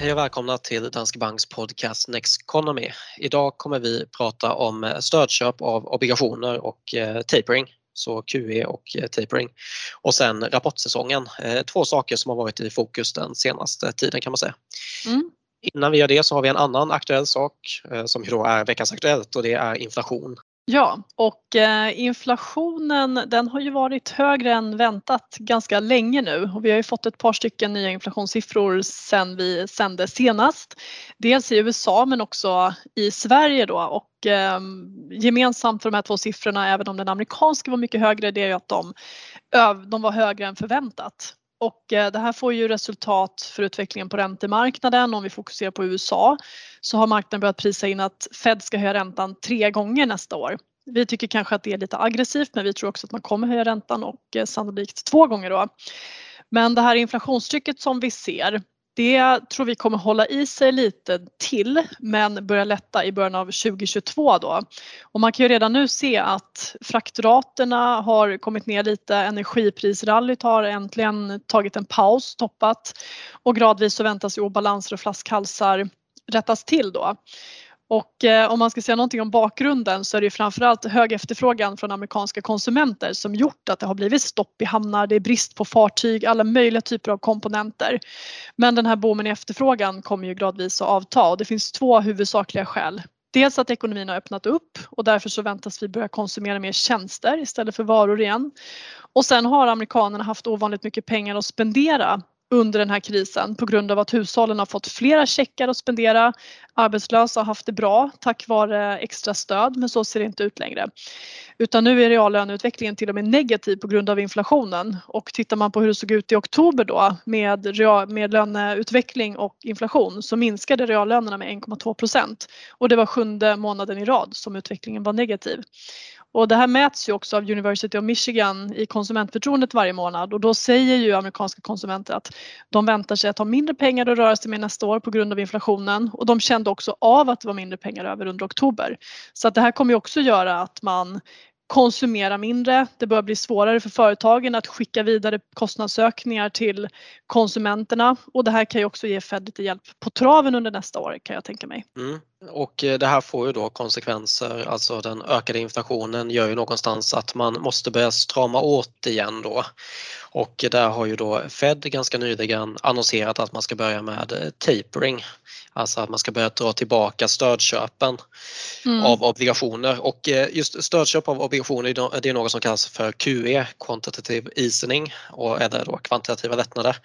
Hej och välkomna till Danske Banks podcast Next Economy. Idag kommer vi prata om stödköp av obligationer och eh, tapering, så QE och eh, tapering. Och sen rapportsäsongen, eh, två saker som har varit i fokus den senaste tiden kan man säga. Mm. Innan vi gör det så har vi en annan aktuell sak som då är veckans Aktuellt och det är inflation. Ja, och eh, inflationen den har ju varit högre än väntat ganska länge nu och vi har ju fått ett par stycken nya inflationssiffror sedan vi sände senast. Dels i USA men också i Sverige då och eh, gemensamt för de här två siffrorna, även om den amerikanska var mycket högre, det är ju att de, de var högre än förväntat. Och eh, det här får ju resultat för utvecklingen på räntemarknaden. Om vi fokuserar på USA så har marknaden börjat prisa in att Fed ska höja räntan tre gånger nästa år. Vi tycker kanske att det är lite aggressivt men vi tror också att man kommer höja räntan och eh, sannolikt två gånger då. Men det här inflationstrycket som vi ser det tror vi kommer hålla i sig lite till men börja lätta i början av 2022 då. Och man kan ju redan nu se att fraktraterna har kommit ner lite, energiprisrallyt har äntligen tagit en paus, toppat och gradvis så väntas ju obalanser och flaskhalsar rättas till då. Och eh, om man ska säga någonting om bakgrunden så är det framförallt hög efterfrågan från amerikanska konsumenter som gjort att det har blivit stopp i hamnar, det är brist på fartyg, alla möjliga typer av komponenter. Men den här boomen i efterfrågan kommer ju gradvis att avta och det finns två huvudsakliga skäl. Dels att ekonomin har öppnat upp och därför så väntas vi börja konsumera mer tjänster istället för varor igen. Och sen har amerikanerna haft ovanligt mycket pengar att spendera under den här krisen på grund av att hushållen har fått flera checkar att spendera. Arbetslösa har haft det bra tack vare extra stöd men så ser det inte ut längre. Utan nu är reallöneutvecklingen till och med negativ på grund av inflationen och tittar man på hur det såg ut i oktober då med, med löneutveckling och inflation så minskade reallönerna med 1,2 procent och det var sjunde månaden i rad som utvecklingen var negativ. Och det här mäts ju också av University of Michigan i konsumentförtroendet varje månad och då säger ju amerikanska konsumenter att de väntar sig att ha mindre pengar att röra sig med nästa år på grund av inflationen och de kände också av att det var mindre pengar över under oktober. Så att det här kommer ju också göra att man konsumera mindre. Det börjar bli svårare för företagen att skicka vidare kostnadsökningar till konsumenterna och det här kan ju också ge Fed lite hjälp på traven under nästa år kan jag tänka mig. Mm. Och eh, det här får ju då konsekvenser, alltså den ökade inflationen gör ju någonstans att man måste börja strama åt igen då. Och där har ju då Fed ganska nyligen annonserat att man ska börja med eh, tapering, alltså att man ska börja dra tillbaka stödköpen mm. av obligationer och eh, just stödköp av obligationer det är något som kallas för QE, quantitative easing och eller då kvantitativa lättnader.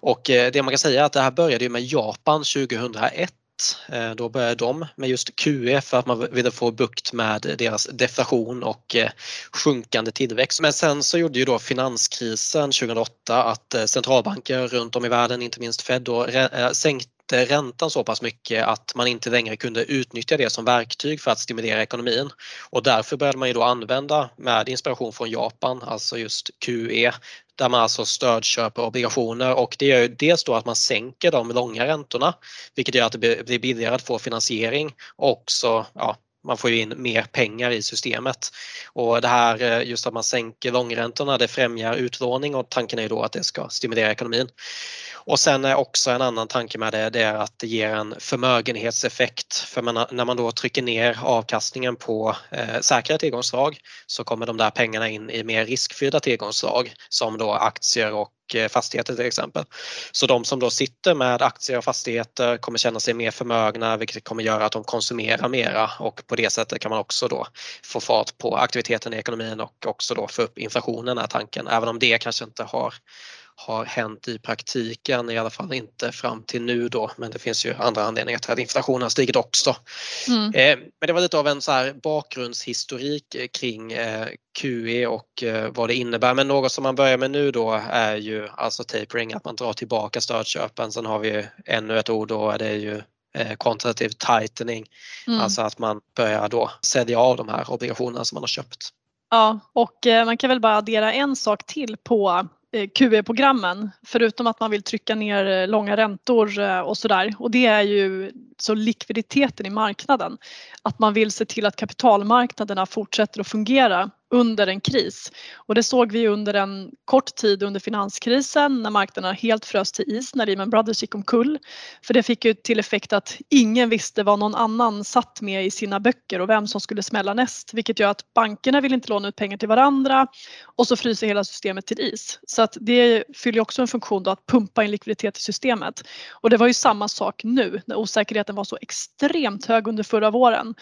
Och det man kan säga är att det här började ju med Japan 2001 Eh, Eh, då började de med just QE för att man ville få bukt med deras deflation och eh, sjunkande tillväxt. Men sen så gjorde ju då finanskrisen 2008 att eh, centralbanker runt om i världen, inte minst Fed, då eh, sänkte räntan så pass mycket att man inte längre kunde utnyttja det som verktyg för att stimulera ekonomin. Och därför började man ju då använda med inspiration från Japan, alltså just QE, där man alltså stödköper obligationer och det gör ju dels då att man sänker de långa räntorna vilket gör att det blir billigare att få finansiering och också ja, man får ju in mer pengar i systemet. Och det här eh, just att man sänker långräntorna det främjar utlåning och tanken är ju då att det ska stimulera ekonomin. Och sen är också en annan tanke med det, det är att det ger en förmögenhetseffekt. För man, när man då trycker ner avkastningen på eh, säkra tillgångsslag så kommer de där pengarna in i mer riskfyllda tillgångsslag som då aktier och Eh, fastigheter till exempel. Så de som då sitter med aktier och fastigheter kommer känna sig mer förmögna vilket kommer göra att de konsumerar mera och på det sättet kan man också då få fart på aktiviteten i ekonomin och också då få upp inflationen är tanken även om det kanske inte har har hänt i praktiken, i alla fall inte fram till nu då, men det finns ju andra anledningar till att inflationen har stigit också. Mm. Eh, men det var lite av en så bakgrundshistorik kring eh, QE och eh, vad det innebär. Men något som man börjar med nu då är ju alltså tapering, att man drar tillbaka stödköpen. Sen har vi ännu ett ord då, det är ju quantitative tightening, mm. alltså att man börjar då sälja av de här obligationerna som man har köpt. Ja, och man kan väl bara addera en sak till på Eh, Eh, QE-programmen förutom att man vill trycka ner eh, långa räntor eh, och sådär. Och det är ju så likviditeten i marknaden. Att man vill se till att kapitalmarknaderna fortsätter att fungera under en kris. Och det såg vi under en kort tid under finanskrisen när marknaderna helt frös till is när Lehman Brothers gick omkull. För det fick ju till effekt att ingen visste vad någon annan satt med i sina böcker och vem som skulle smälla näst vilket gör att bankerna vill inte låna ut pengar till varandra och så fryser hela systemet till is. Så att det fyller också en funktion då att pumpa in likviditet i systemet. Och det var ju samma sak nu när osäkerheten var så extremt hög under förra våren.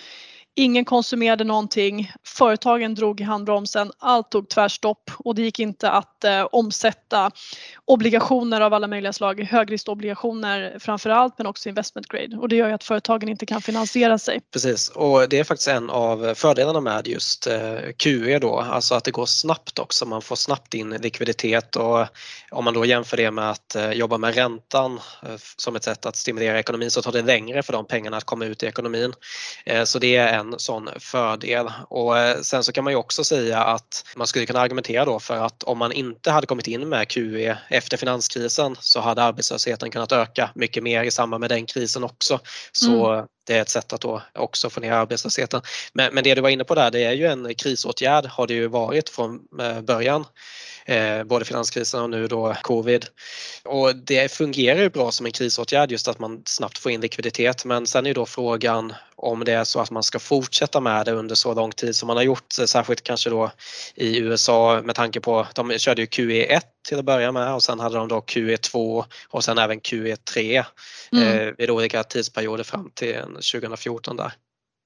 Ingen konsumerade någonting, företagen drog i handbromsen, allt tog tvärstopp. Och det gick inte att eh, omsätta obligationer av alla möjliga slag, högriskobligationer framför allt men också investment grade. Och det gör ju att företagen inte kan finansiera sig. Precis. Och det är faktiskt en av fördelarna med just eh, QE då, alltså att det går snabbt också, man får snabbt in likviditet. Och om man då jämför det med att eh, jobba med räntan eh, som ett sätt att stimulera ekonomin så tar det längre för de pengarna att komma ut i ekonomin. Eh, så det är en sån fördel. Och eh, sen så kan man ju också säga att man skulle kunna argumentera då för att om man inte hade kommit in med QE efter finanskrisen så hade arbetslösheten kunnat öka mycket mer i samband med den krisen också. Så mm det är ett sätt att då också få ner arbetslösheten. Men, men det du var inne på där, det är ju en krisåtgärd har det ju varit från eh, början eh, både finanskrisen och nu då covid. Och det fungerar ju bra som en krisåtgärd just att man snabbt får in likviditet men sen är ju då frågan om det är så att man ska fortsätta med det under så lång tid som man har gjort, särskilt kanske då i USA med tanke på, de körde ju QE1 till att börja med och sen hade de då QE2 och sen även QE3 mm. eh, vid olika tidsperioder fram till 2014 där.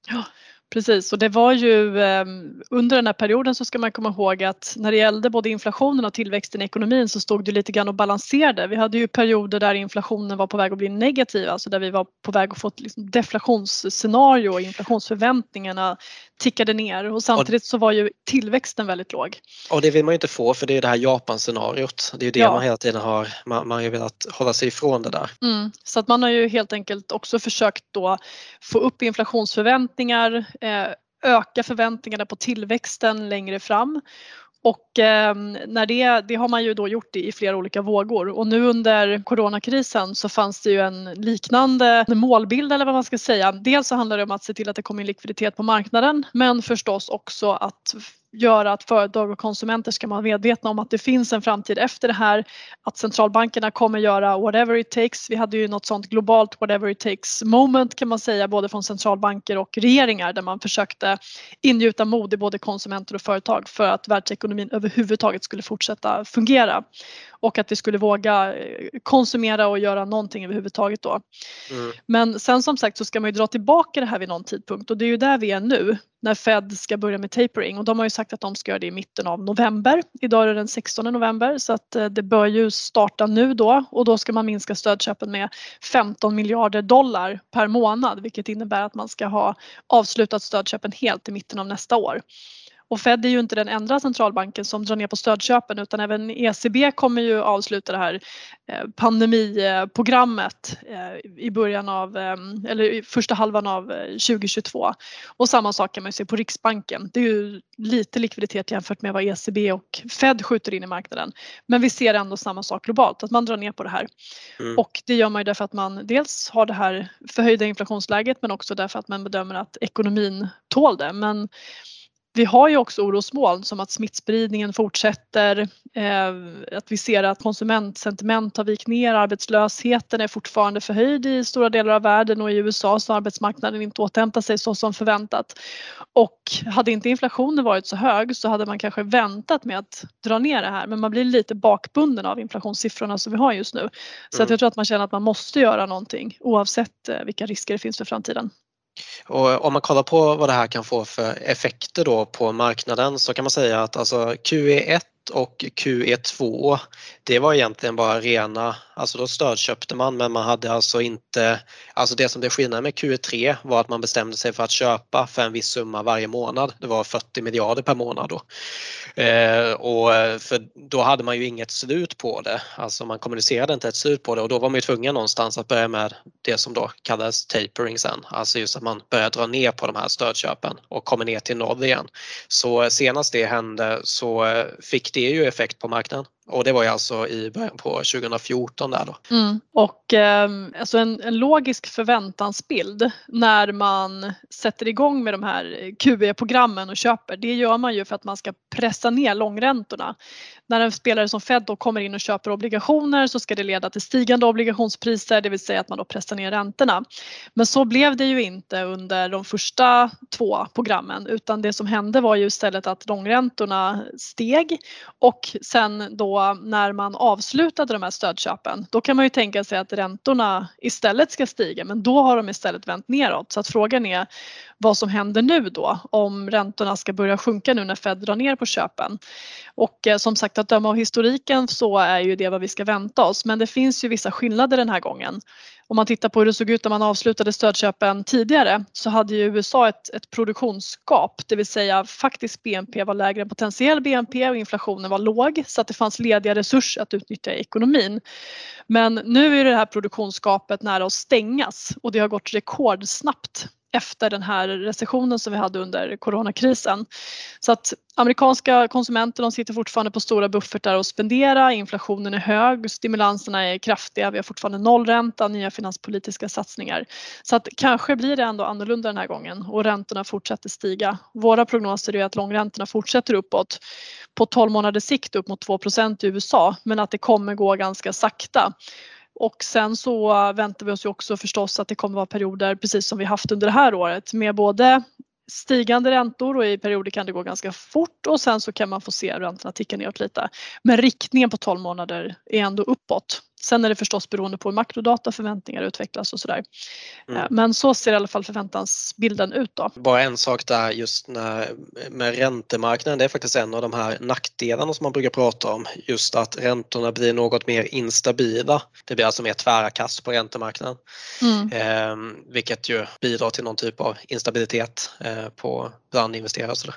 Ja. Precis och det var ju ehm, under den här perioden så ska man komma ihåg att när det gällde både inflationen och tillväxten i ekonomin så stod det lite grann och balanserade. Vi hade ju perioder där inflationen var på väg att bli negativ, alltså där vi var på väg att få ett liksom deflationsscenario och inflationsförväntningarna tickade ner och samtidigt så var ju tillväxten väldigt låg. Och det vill man ju inte få för det är det här Japan-scenariot. Det är ju det ja. man hela tiden har, man, man har ju velat hålla sig ifrån det där. Mm, så att man har ju helt enkelt också försökt då få upp inflationsförväntningar, Eh, öka förväntningarna på tillväxten längre fram och ehm, när det, det har man ju då gjort i, i flera olika vågor och nu under coronakrisen så fanns det ju en liknande målbild eller vad man ska säga. Dels så handlar det om att se till att det kommer in likviditet på marknaden men förstås också att göra att företag och konsumenter ska vara medvetna om att det finns en framtid efter det här. Att centralbankerna kommer göra whatever it takes. Vi hade ju något sånt globalt whatever it takes moment kan man säga både från centralbanker och regeringar där man försökte ingjuta mod i både konsumenter och företag för att världsekonomin överhuvudtaget skulle fortsätta fungera och att vi skulle våga eh, konsumera och göra någonting överhuvudtaget då. Mm. Men sen som sagt så ska man ju dra tillbaka det här vid någon tidpunkt och det är ju där vi är nu när Fed ska börja med tapering och de har ju sagt att de ska göra det i mitten av november. Idag är det den 16 november så att eh, det bör ju starta nu då och då ska man minska stödköpen med 15 miljarder dollar per månad vilket innebär att man ska ha avslutat stödköpen helt i mitten av nästa år. Och Fed är ju inte den enda centralbanken som drar ner på stödköpen utan även ECB kommer ju avsluta det här eh, pandemiprogrammet eh, i början av, eh, eller i första halvan av 2022. Och samma sak kan man se på Riksbanken. Det är ju lite likviditet jämfört med vad ECB och Fed skjuter in i marknaden. Men vi ser ändå samma sak globalt, att man drar ner på det här. Mm. Och det gör man ju därför att man dels har det här förhöjda inflationsläget men också därför att man bedömer att ekonomin tål det. Men vi har ju också orosmoln som att smittspridningen fortsätter, eh, att vi ser att konsumentsentiment har vikt ner, arbetslösheten är fortfarande förhöjd i stora delar av världen och i USA så har arbetsmarknaden inte återhämtat sig så som förväntat. Och hade inte inflationen varit så hög så hade man kanske väntat med att dra ner det här men man blir lite bakbunden av inflationssiffrorna som vi har just nu. Så mm. att jag tror att man känner att man måste göra någonting oavsett eh, vilka risker det finns för framtiden. Och om man kollar på vad det här kan få för effekter då på marknaden så kan man säga att alltså QE1 och QE2 det var egentligen bara rena, alltså då stödköpte man men man hade alltså inte, alltså det som blev skillnad med QE3 var att man bestämde sig för att köpa för en viss summa varje månad. Det var 40 miljarder per månad då. Eh, och eh, för då hade man ju inget slut på det, alltså man kommunicerade inte ett slut på det och då var man ju tvungen någonstans att börja med det som då kallades tapering sen, alltså just att man börjar dra ner på de här stödköpen och kommer ner till noll igen. Så eh, senast det hände så eh, fick det ju effekt på marknaden och det var ju alltså i början på 2014 där då. Mm. Och eh, alltså en, en, logisk förväntansbild när man sätter igång med de här QE-programmen och köper, det gör man ju för att man ska pressa ner långräntorna. När en spelare som Fed då kommer in och köper obligationer så ska det leda till stigande obligationspriser, det vill säga att man då pressar ner räntorna. Men så blev det ju inte under de första två programmen utan det som hände var ju istället att långräntorna steg och sen då när man avslutade de här stödköpen då kan man ju tänka sig att räntorna istället ska stiga men då har de istället vänt neråt så att frågan är vad som händer nu då om räntorna ska börja sjunka nu när Fed drar ner på köpen. Och eh, som sagt att döma av historiken så är ju det vad vi ska vänta oss men det finns ju vissa skillnader den här gången. Om man tittar på hur det såg ut när man avslutade stödköpen tidigare så hade ju USA ett, ett produktionsgap, det vill säga faktiskt BNP var lägre än potentiell BNP och inflationen var låg så att det fanns lediga resurser att utnyttja i ekonomin. Men nu är det här produktionsgapet nära att stängas och det har gått rekordsnabbt efter den här recessionen som vi hade under coronakrisen. Så att amerikanska konsumenter de sitter fortfarande på stora buffertar och spendera, inflationen är hög, stimulanserna är kraftiga, vi har fortfarande nollränta, nya finanspolitiska satsningar. Så att kanske blir det ändå annorlunda den här gången och räntorna fortsätter stiga. Våra prognoser är att långräntorna fortsätter uppåt på 12 månaders sikt upp mot 2 i USA men att det kommer gå ganska sakta. Och sen så väntar vi oss ju också förstås att det kommer vara perioder precis som vi haft under det här året med både stigande räntor och i perioder kan det gå ganska fort och sen så kan man få se räntorna ticka neråt lite. Men riktningen på 12 månader är ändå uppåt. Sen är det förstås beroende på hur makrodata förväntningar utvecklas och sådär. Mm. Eh, men så ser i alla fall förväntansbilden ut då. Bara en sak där just när, med räntemarknaden, det är faktiskt en av de här nackdelarna som man brukar prata om. Just att räntorna blir något mer instabila. Det blir alltså mer tvära kast på räntemarknaden. Mm. Eh, vilket ju bidrar till någon typ av instabilitet eh, på bland investerare och sådär.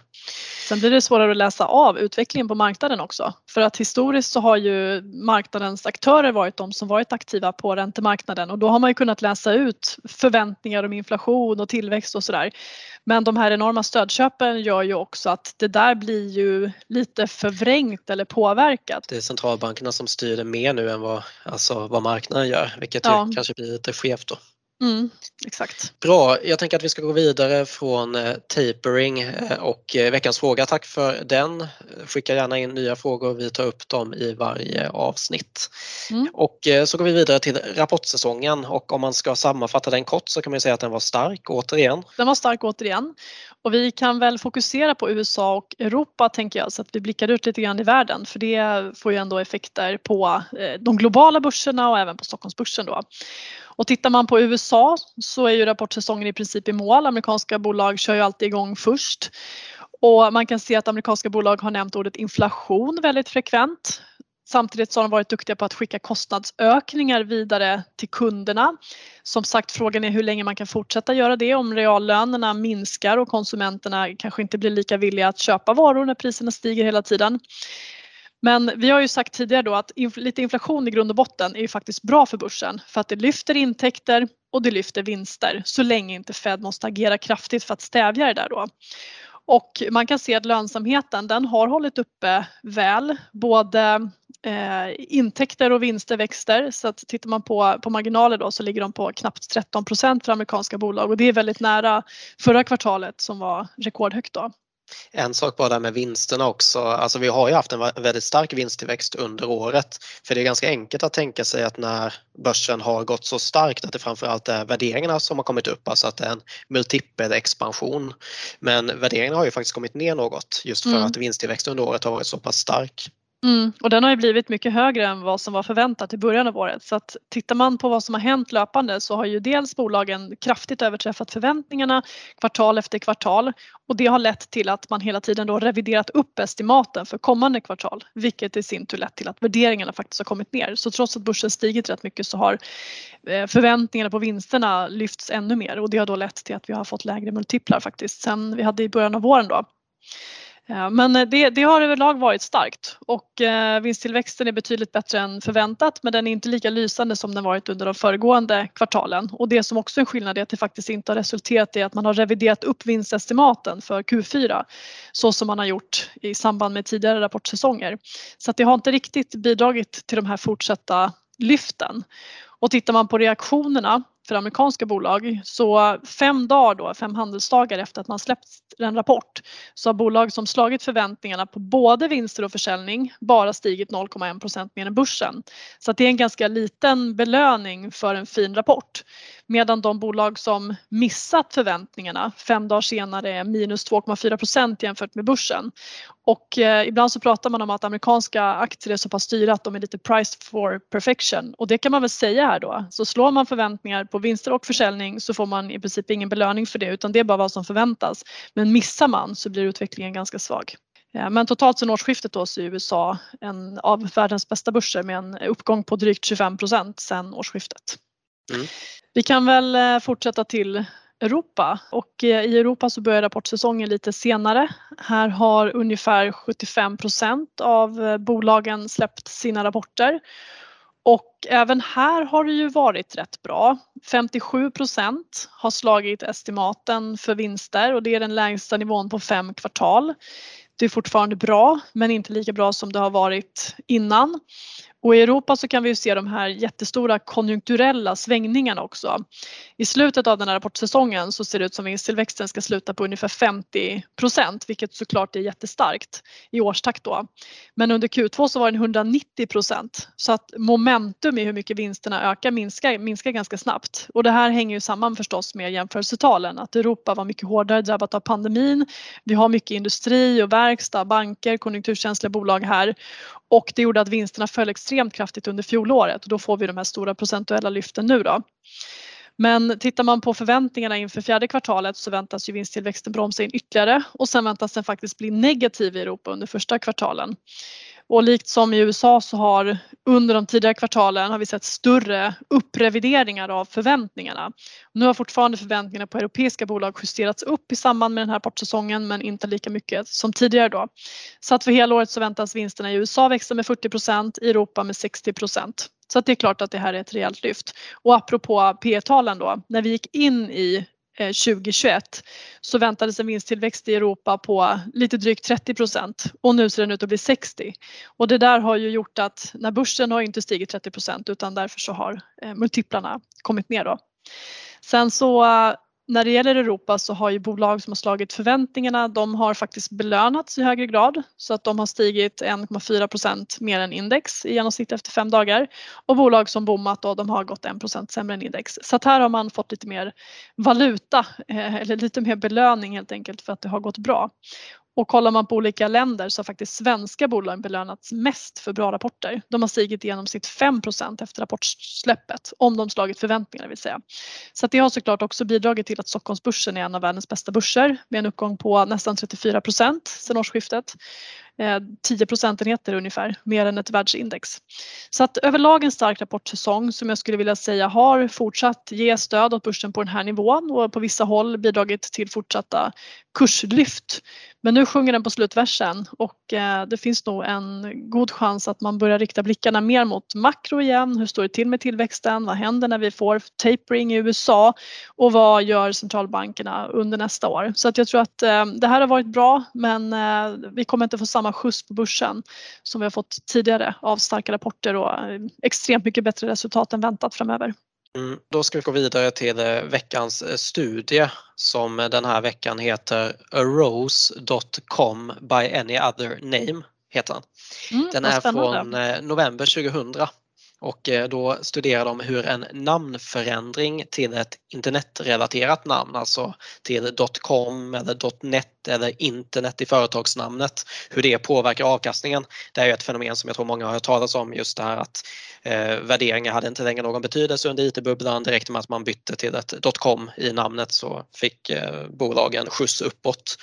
Sen blir det svårare att läsa av utvecklingen på marknaden också. För att historiskt så har ju marknadens aktörer varit de som varit aktiva på räntemarknaden och då har man ju kunnat läsa ut förväntningar om inflation och tillväxt och sådär. Men de här enorma stödköpen gör ju också att det där blir ju lite förvrängt eller påverkat. Det är centralbankerna som styr det mer nu än vad, alltså, vad marknaden gör vilket ja. kanske blir lite skevt då. Mm, exakt. Bra, jag tänker att vi ska gå vidare från eh, tapering eh, och eh, veckans fråga. Tack för den. Skicka gärna in nya frågor, vi tar upp dem i varje avsnitt. Mm. Och så går vi vidare till rapportsäsongen och om man ska sammanfatta den kort så kan man säga att den var stark återigen. Den var stark återigen och vi kan väl fokusera på USA och Europa tänker jag så att vi blickar ut lite grann i världen för det får ju ändå effekter på de globala börserna och även på Stockholmsbörsen då. Och tittar man på USA så är ju rapportsäsongen i princip i mål. Amerikanska bolag kör ju alltid igång först. Och man kan se att amerikanska bolag har nämnt ordet inflation väldigt frekvent. Samtidigt så har de varit duktiga på att skicka kostnadsökningar vidare till kunderna. Som sagt, frågan är hur länge man kan fortsätta göra det om reallönerna minskar och konsumenterna kanske inte blir lika villiga att köpa varor när priserna stiger hela tiden. Men vi har ju sagt tidigare då att inf lite inflation i grund och botten är ju faktiskt bra för börsen för att det lyfter intäkter och det lyfter vinster så länge inte Fed måste agera kraftigt för att stävja det där då. Och man kan se att lönsamheten den har hållit uppe väl. Både eh, intäkter och vinster växer så att tittar man på, på marginaler då så ligger de på knappt 13% för amerikanska bolag och det är väldigt nära förra kvartalet som var rekordhögt då. En sak bara där med vinsterna också. Alltså vi har ju haft en väldigt stark vinsttillväxt under året. För det är ganska enkelt att tänka sig att när börsen har gått så starkt att det framförallt är värderingarna som har kommit upp, alltså att det är en multipel expansion. Men värderingarna har ju faktiskt kommit ner något just för mm. att vinsttillväxten under året har varit så pass stark. Mm, och den har ju blivit mycket högre än vad som var förväntat i början av året. Så att tittar man på vad som har hänt löpande så har ju dels bolagen kraftigt överträffat förväntningarna kvartal efter kvartal och det har lett till att man hela tiden då reviderat upp estimaten för kommande kvartal vilket i sin tur lett till att värderingarna faktiskt har kommit ner. Så trots att börsen stigit rätt mycket så har eh, förväntningarna på vinsterna lyfts ännu mer och det har då lett till att vi har fått lägre multiplar faktiskt sen vi hade i början av våren då. Men eh, det, det, har överlag varit starkt och eh, vinsttillväxten är betydligt bättre än förväntat men den är inte lika lysande som den varit under de föregående kvartalen. Och det som också är en skillnad är att det faktiskt inte har resulterat i att man har reviderat upp vinstestimaten för Q4 så som man har gjort i samband med tidigare rapportsäsonger. Så att det har inte riktigt bidragit till de här fortsatta lyften. Och tittar man på reaktionerna för amerikanska bolag så fem dagar då, fem handelsdagar efter att man släppt en rapport så har bolag som slagit förväntningarna på både vinster och försäljning bara stigit 0,1% mer än börsen. Så det är en ganska liten belöning för en fin rapport. Medan de bolag som missat förväntningarna fem dagar senare är minus 2,4 procent jämfört med börsen. Och eh, ibland så pratar man om att amerikanska aktier är så pass dyra att de är lite priced for perfection och det kan man väl säga här då. Så slår man förväntningar på vinster och försäljning så får man i princip ingen belöning för det utan det är bara vad som förväntas. Men missar man så blir utvecklingen ganska svag. Eh, men totalt sedan årsskiftet då så är USA en av världens bästa börser med en uppgång på drygt 25 procent sedan årsskiftet. Mm. Vi kan väl eh, fortsätta till Europa och eh, i Europa så börjar rapportsäsongen lite senare. Här har ungefär 75 procent av eh, bolagen släppt sina rapporter och även här har det ju varit rätt bra. 57 procent har slagit estimaten för vinster och det är den lägsta nivån på fem kvartal. Det är fortfarande bra men inte lika bra som det har varit innan. Och i Europa så kan vi se de här jättestora konjunkturella svängningarna också. I slutet av den här rapportsäsongen så ser det ut som vinsttillväxten ska sluta på ungefär 50 procent, vilket såklart är jättestarkt i årstakt då. Men under Q2 så var den 190 procent så att momentum i hur mycket vinsterna ökar minskar, minskar ganska snabbt. Och det här hänger ju samman förstås med jämförelsetalen, att Europa var mycket hårdare drabbat av pandemin. Vi har mycket industri och verkstad, banker, konjunkturkänsliga bolag här och det gjorde att vinsterna föll extremt kraftigt under fjolåret och då får vi de här stora procentuella lyften nu då. Men tittar man på förväntningarna inför fjärde kvartalet så väntas ju vinsttillväxten bromsa in ytterligare och sen väntas den faktiskt bli negativ i Europa under första kvartalen. Och likt som i USA så har under de tidigare kvartalen har vi sett större upprevideringar av förväntningarna. Nu har fortfarande förväntningarna på europeiska bolag justerats upp i samband med den här rapportsäsongen men inte lika mycket som tidigare då. Så att för hela året så väntas vinsterna i USA växa med 40 procent i Europa med 60 procent. Så att det är klart att det här är ett rejält lyft. Och apropå P talen då, när vi gick in i Eh, 2021 så väntades en vinsttillväxt i Europa på lite drygt 30 procent och nu ser den ut att bli 60. Och det där har ju gjort att när börsen har inte stigit 30 procent utan därför så har eh, multiplarna kommit ner då. Sen så när det gäller Europa så har ju bolag som har slagit förväntningarna, de har faktiskt belönats i högre grad så att de har stigit 1,4 procent mer än index i genomsnitt efter fem dagar och bolag som bommat då, de har gått 1 procent sämre än index. Så att här har man fått lite mer valuta eh, eller lite mer belöning helt enkelt för att det har gått bra. Och kollar man på olika länder så har faktiskt svenska bolag belönats mest för bra rapporter. De har stigit i genomsnitt 5% efter rapportsläppet om de slagit förväntningarna vill säga. Så det har såklart också bidragit till att Stockholmsbörsen är en av världens bästa börser med en uppgång på nästan 34 sedan årsskiftet. Eh, 10 procentenheter ungefär, mer än ett världsindex. Så att överlag en stark rapportsäsong som jag skulle vilja säga har fortsatt ge stöd åt börsen på den här nivån och på vissa håll bidragit till fortsatta kurslyft. Men nu sjunger den på slutversen och eh, det finns nog en god chans att man börjar rikta blickarna mer mot makro igen. Hur står det till med tillväxten? Vad händer när vi får tapering i USA? Och vad gör centralbankerna under nästa år? Så att jag tror att eh, det här har varit bra men vi kommer inte få samma samma skjuts på börsen som vi har fått tidigare av starka rapporter och eh, extremt mycket bättre resultat än väntat framöver. Mm, då ska vi gå vidare till eh, veckans eh, studie som den här veckan heter arose.com by any other name. Heter den. Mm, den är från november 2000 och eh, då studerar de hur en namnförändring till ett internetrelaterat namn, alltså till .com eller .net eller internet i företagsnamnet, hur det påverkar avkastningen. Det är ju ett fenomen som jag tror många har hört talas om, just det här att eh, värderingar hade inte längre någon betydelse under IT-bubblan. Direkt med att man bytte till ett .com i namnet så fick eh, bolagen skjuts uppåt.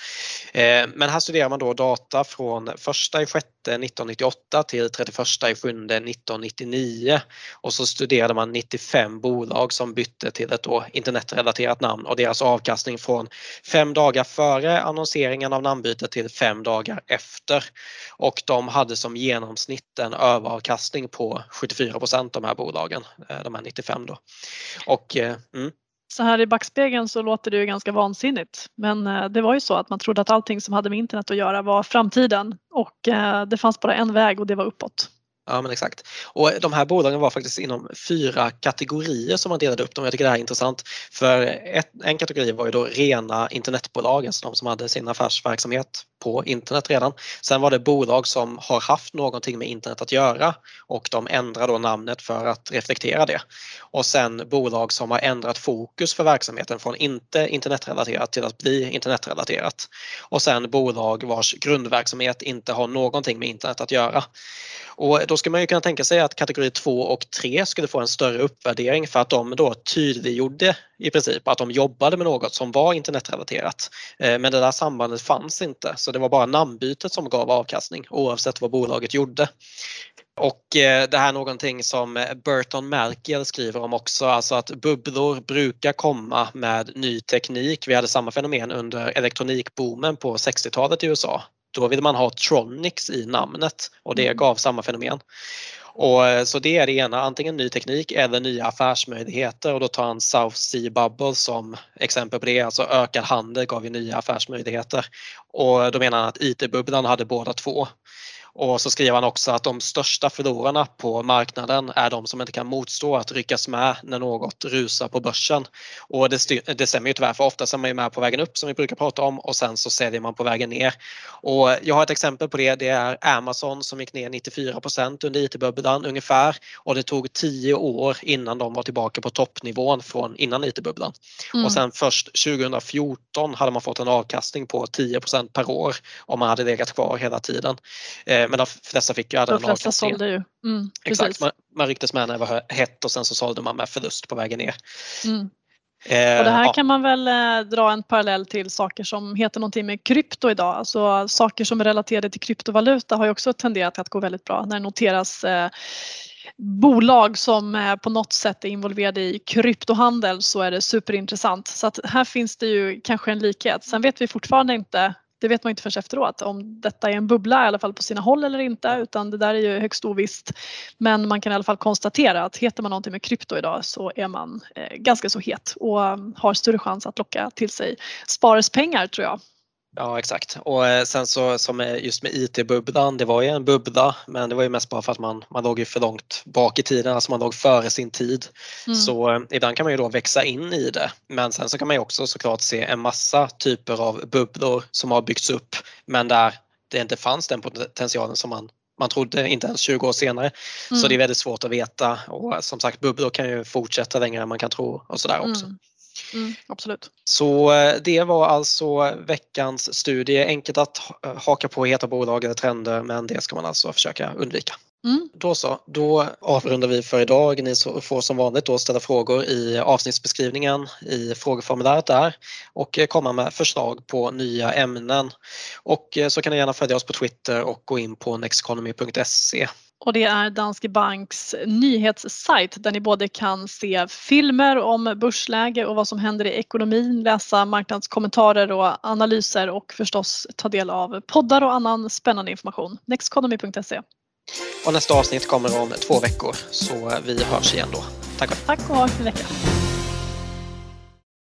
Eh, men här studerar man då data från första i sjätte 1998 till 31 i 1999 och så studerade man 95 bolag som bytte till ett då internetrelaterat namn och deras avkastning från fem dagar före annonseringen av namnbytet till fem dagar efter. Och de hade som genomsnitt en överavkastning på 74% de här bolagen, eh, de här 95 då. Och, eh, mm så här i backspegeln så låter det ju ganska vansinnigt. Men eh, det var ju så att man trodde att allting som hade med internet att göra var framtiden och eh, det fanns bara en väg och det var uppåt. Ja men exakt. Och de här bolagen var faktiskt inom fyra kategorier som man delade upp dem. Jag tycker det här är intressant. För ett, en kategori var ju då rena internetbolag, alltså de som hade sin affärsverksamhet på internet redan. Sen var det bolag som har haft någonting med internet att göra och de ändrar då namnet för att reflektera det. Och sen bolag som har ändrat fokus för verksamheten från inte internetrelaterat till att bli internetrelaterat. Och sen bolag vars grundverksamhet inte har någonting med internet att göra. Och då ska man ju kunna tänka sig att kategori 2 och 3 skulle få en större uppvärdering för att de då tydliggjorde i princip att de jobbade med något som var internetrelaterat. Eh, men det där sambandet fanns inte så det var bara namnbytet som gav avkastning oavsett vad bolaget gjorde. Och eh, det här är någonting som Burton Malkiel skriver om också, alltså att bubblor brukar komma med ny teknik. Vi hade samma fenomen under elektronikboomen på 60-talet i USA då vill man ha Tronics i namnet och det mm. gav samma fenomen. Och, eh, så det är det ena, antingen ny teknik eller nya affärsmöjligheter och då tar han South Sea Bubble som exempel på det, alltså ökad handel gav ju nya affärsmöjligheter. Och då menar han att IT-bubblan hade båda två. Och så skriver han också att de största förlorarna på marknaden är de som inte kan motstå att ryckas med när något rusar på börsen. Och det, det stämmer ju tyvärr för ofta är man med på vägen upp som vi brukar prata om och sen så säljer man på vägen ner. Och jag har ett exempel på det. Det är Amazon som gick ner 94% under IT-bubblan ungefär och det tog 10 år innan de var tillbaka på toppnivån från innan IT-bubblan. Mm. Och sen först 2014 hade man fått en avkastning på 10% per år om man hade legat kvar hela tiden. Men de flesta fick ju aldrig en avkastning. sålde ju. Mm, Exakt, man, man rycktes med när det var hett och sen så sålde man med förlust på vägen ner. Mm. Eh, och det här ja. kan man väl eh, dra en parallell till saker som heter någonting med krypto idag. Alltså saker som är relaterade till kryptovaluta har ju också tenderat att gå väldigt bra när det noteras eh, bolag som på något sätt är involverade i kryptohandel så är det superintressant. Så att här finns det ju kanske en likhet. Sen vet vi fortfarande inte det vet man inte förrän efteråt om detta är en bubbla i alla fall på sina håll eller inte utan det där är ju högst ovisst. Men man kan i alla fall konstatera att heter man någonting med krypto idag så är man eh, ganska så het och har större chans att locka till sig sparespengar tror jag. Ja exakt och eh, sen så som just med IT-bubblan, det var ju en bubbla men det var ju mest bara för att man, man låg ju för långt bak i tiden, alltså man låg före sin tid. Mm. Så eh, ibland kan man ju då växa in i det men sen så kan man ju också såklart se en massa typer av bubblor som har byggts upp men där det inte fanns den potentialen som man man trodde inte ens 20 år senare. Mm. Så det är väldigt svårt att veta och som sagt bubblor kan ju fortsätta längre än man kan tro och sådär också. Mm. Mm, absolut. Så eh, det var alltså veckans studie. Enkelt att haka på heta bolag eller trender men det ska man alltså försöka undvika. Mm. Då så, då avrundar vi för idag. Ni får som vanligt då ställa frågor i avsnittsbeskrivningen i frågeformuläret där och komma med förslag på nya ämnen. Och eh, så kan ni gärna följa oss på Twitter och gå in på nexteconomy.se och det är Danske Banks nyhetssajt där ni både kan se filmer om börsläge och vad som händer i ekonomin, läsa marknadskommentarer och analyser och förstås ta del av poddar och annan spännande information. Nexteconomy.se. Och nästa avsnitt kommer om två veckor så vi hörs igen då. Tack. Tack och ha en vecka.